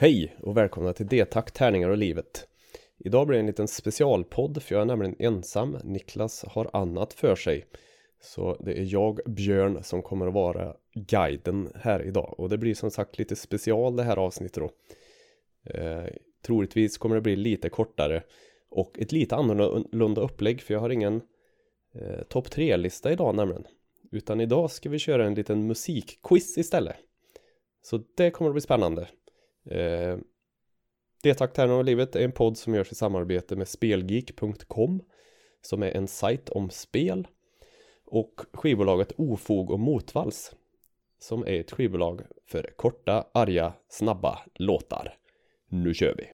Hej och välkomna till D-takt, tärningar och livet. Idag blir det en liten specialpodd för jag är nämligen ensam. Niklas har annat för sig. Så det är jag, Björn, som kommer att vara guiden här idag. Och det blir som sagt lite special det här avsnittet då. Eh, troligtvis kommer det bli lite kortare och ett lite annorlunda upplägg för jag har ingen eh, topp 3-lista idag nämligen. Utan idag ska vi köra en liten musikquiz istället. Så det kommer att bli spännande. Eh, det takterna av livet är en podd som görs i samarbete med spelgeek.com som är en sajt om spel och skivbolaget Ofog och Motvalls som är ett skivbolag för korta, arga, snabba låtar. Nu kör vi!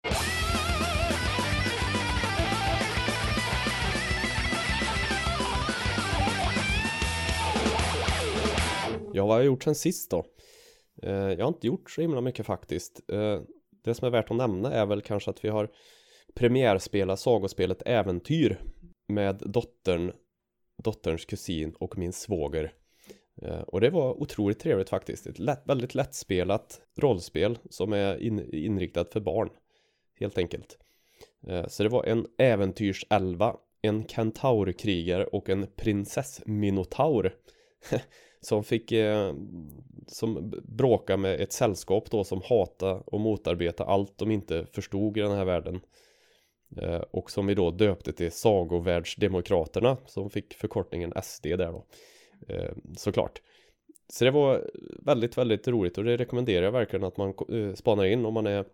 Ja, vad har jag gjort sen sist då? Eh, jag har inte gjort så himla mycket faktiskt. Eh, det som är värt att nämna är väl kanske att vi har premiärspelat sagospelet Äventyr med dottern, dotterns kusin och min svåger. Eh, och det var otroligt trevligt faktiskt. Ett lätt, väldigt lättspelat rollspel som är in, inriktat för barn. Helt enkelt. Så det var en äventyrselva, en kentaurkrigare och en prinsessminotaur. som fick eh, som bråka med ett sällskap då som hata och motarbeta allt de inte förstod i den här världen. Eh, och som vi då döpte till Sagovärldsdemokraterna som fick förkortningen SD där då. Eh, såklart. Så det var väldigt, väldigt roligt och det rekommenderar jag verkligen att man eh, spanar in om man är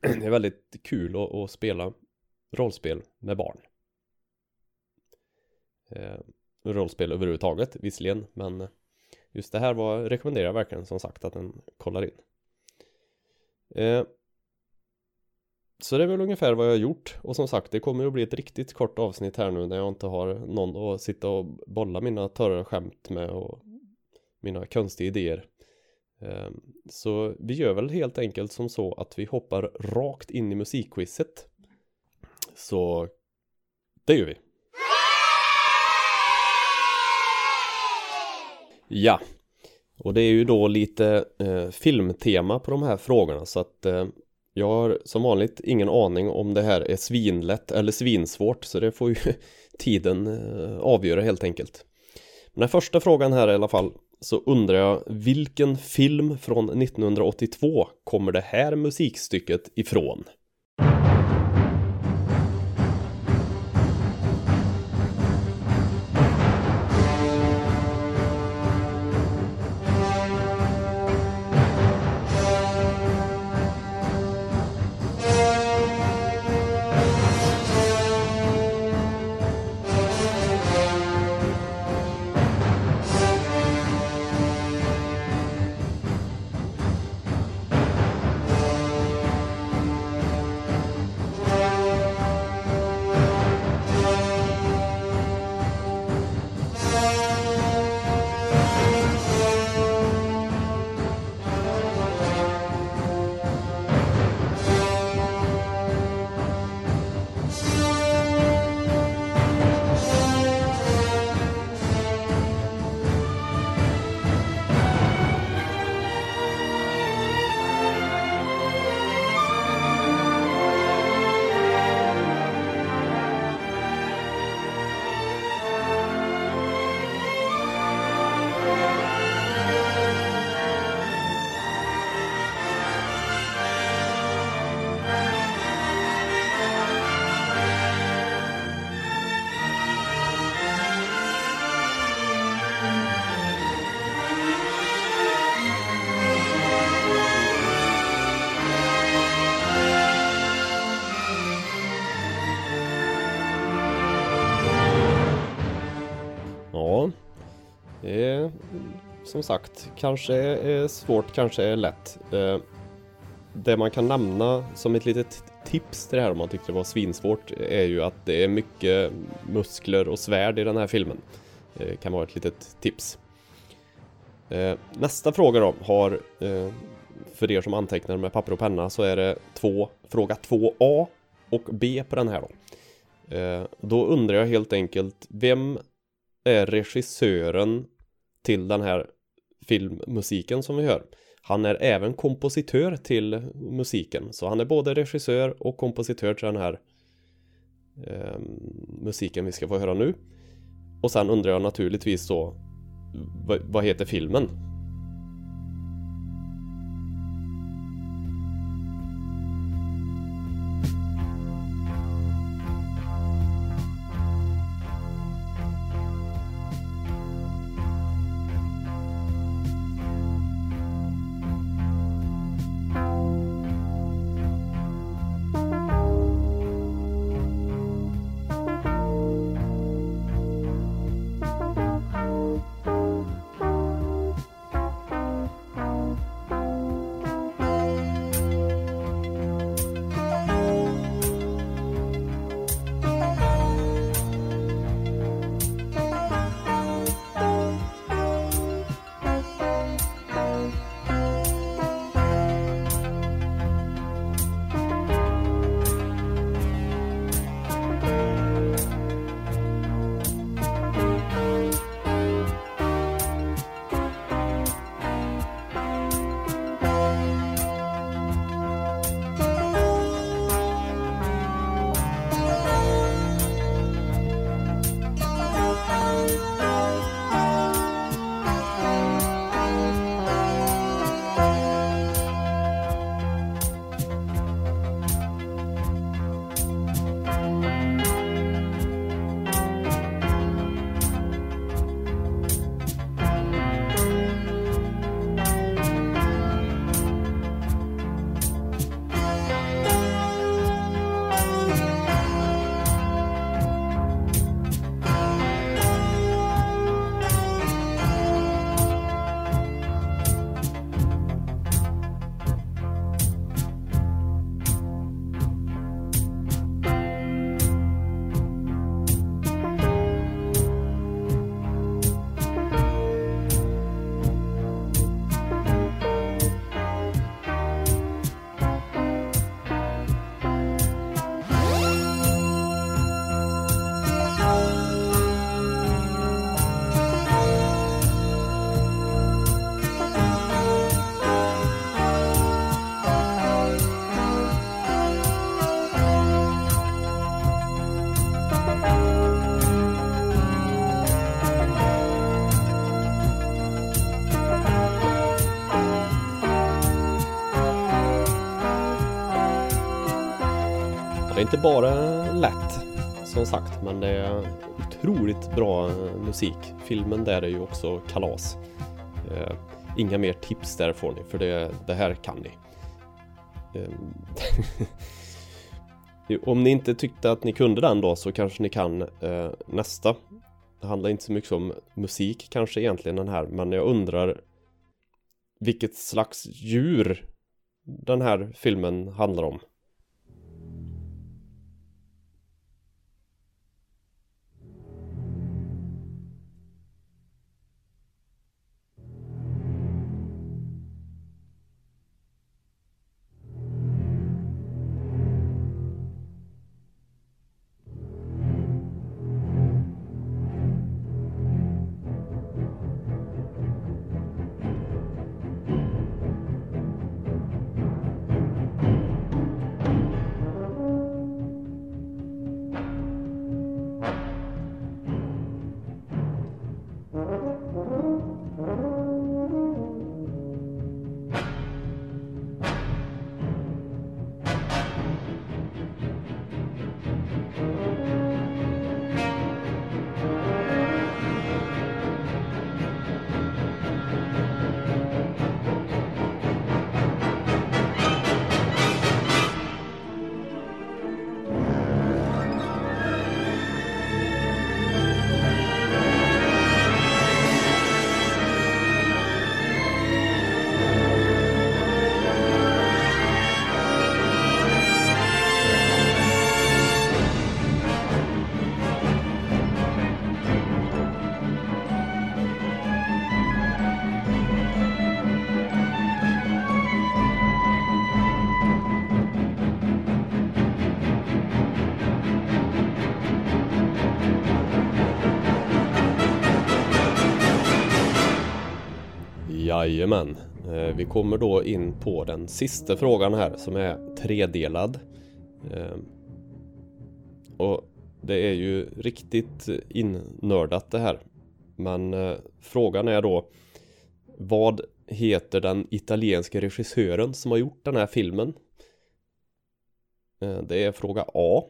Det är väldigt kul att, att spela rollspel med barn. Eh, Rollspel överhuvudtaget visserligen men just det här var, rekommenderar jag verkligen som sagt att den kollar in. Eh, så det är väl ungefär vad jag har gjort och som sagt det kommer att bli ett riktigt kort avsnitt här nu när jag inte har någon att sitta och bolla mina torra skämt med och mina konstiga idéer. Eh, så vi gör väl helt enkelt som så att vi hoppar rakt in i musikquizet. Så det gör vi. Ja, och det är ju då lite eh, filmtema på de här frågorna så att eh, jag har som vanligt ingen aning om det här är svinlätt eller svinsvårt så det får ju tiden eh, avgöra helt enkelt. Men den första frågan här i alla fall så undrar jag vilken film från 1982 kommer det här musikstycket ifrån? Som sagt, kanske är svårt, kanske är lätt. Eh, det man kan nämna som ett litet tips till det här om man tyckte det var svinsvårt är ju att det är mycket muskler och svärd i den här filmen. Det kan vara ett litet tips. Eh, nästa fråga då har, för er som antecknar med papper och penna så är det två, fråga 2A och B på den här då. Då undrar jag helt enkelt, vem är regissören till den här filmmusiken som vi hör. Han är även kompositör till musiken, så han är både regissör och kompositör till den här eh, musiken vi ska få höra nu. Och sen undrar jag naturligtvis då, vad heter filmen? Det är inte bara lätt som sagt men det är otroligt bra musik. Filmen där är ju också kalas. Eh, inga mer tips där får ni för det, det här kan ni. Eh, om ni inte tyckte att ni kunde den då så kanske ni kan eh, nästa. Det handlar inte så mycket om musik kanske egentligen den här men jag undrar vilket slags djur den här filmen handlar om. Jajamän. Eh, vi kommer då in på den sista frågan här som är tredelad. Eh, och det är ju riktigt innördat det här. Men eh, frågan är då Vad heter den italienska regissören som har gjort den här filmen? Det är fråga A.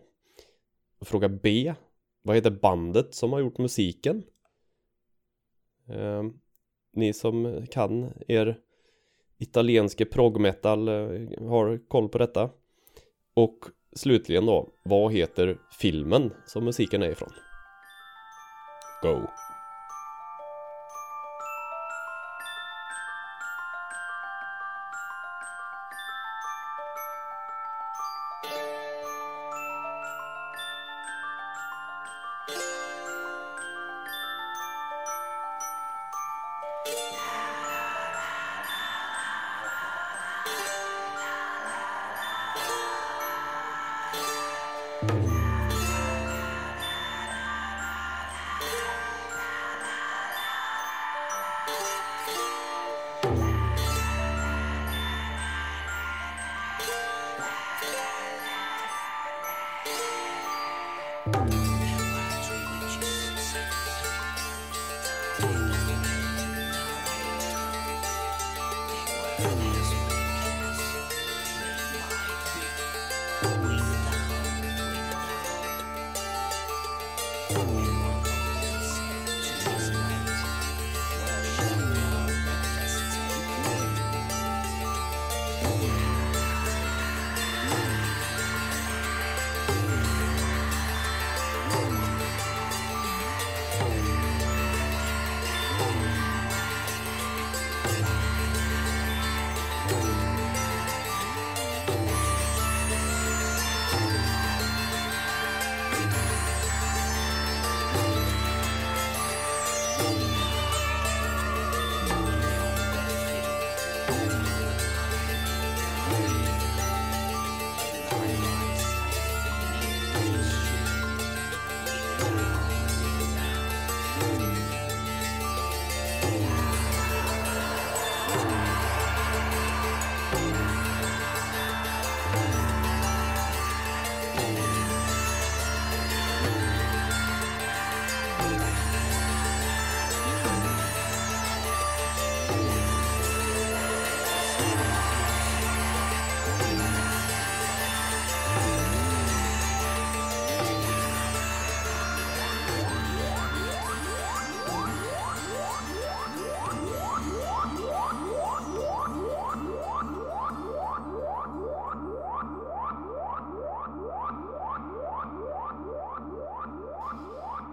Fråga B. Vad heter bandet som har gjort musiken? Ni som kan er italienske progmetal eh, har koll på detta. Och slutligen då, vad heter filmen som musiken är ifrån? Go!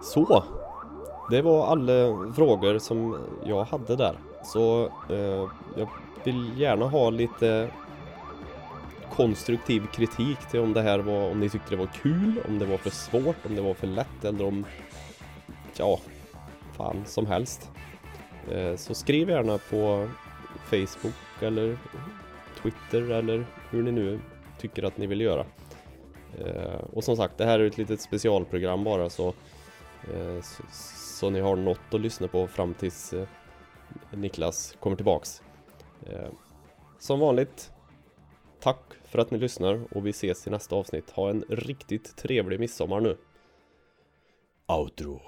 Så, det var alla frågor som jag hade där. Så eh, jag vill gärna ha lite konstruktiv kritik till om det här var, om ni tyckte det var kul, om det var för svårt, om det var för lätt eller om, ja, fan som helst. Eh, så skriv gärna på Facebook eller Twitter eller hur ni nu tycker att ni vill göra. Eh, och som sagt, det här är ett litet specialprogram bara så Eh, så, så, ni har något att lyssna på fram tills eh, Niklas kommer tillbaks. Eh, som vanligt, tack för att ni lyssnar och vi ses i nästa avsnitt. Ha en riktigt trevlig midsommar nu. Outro.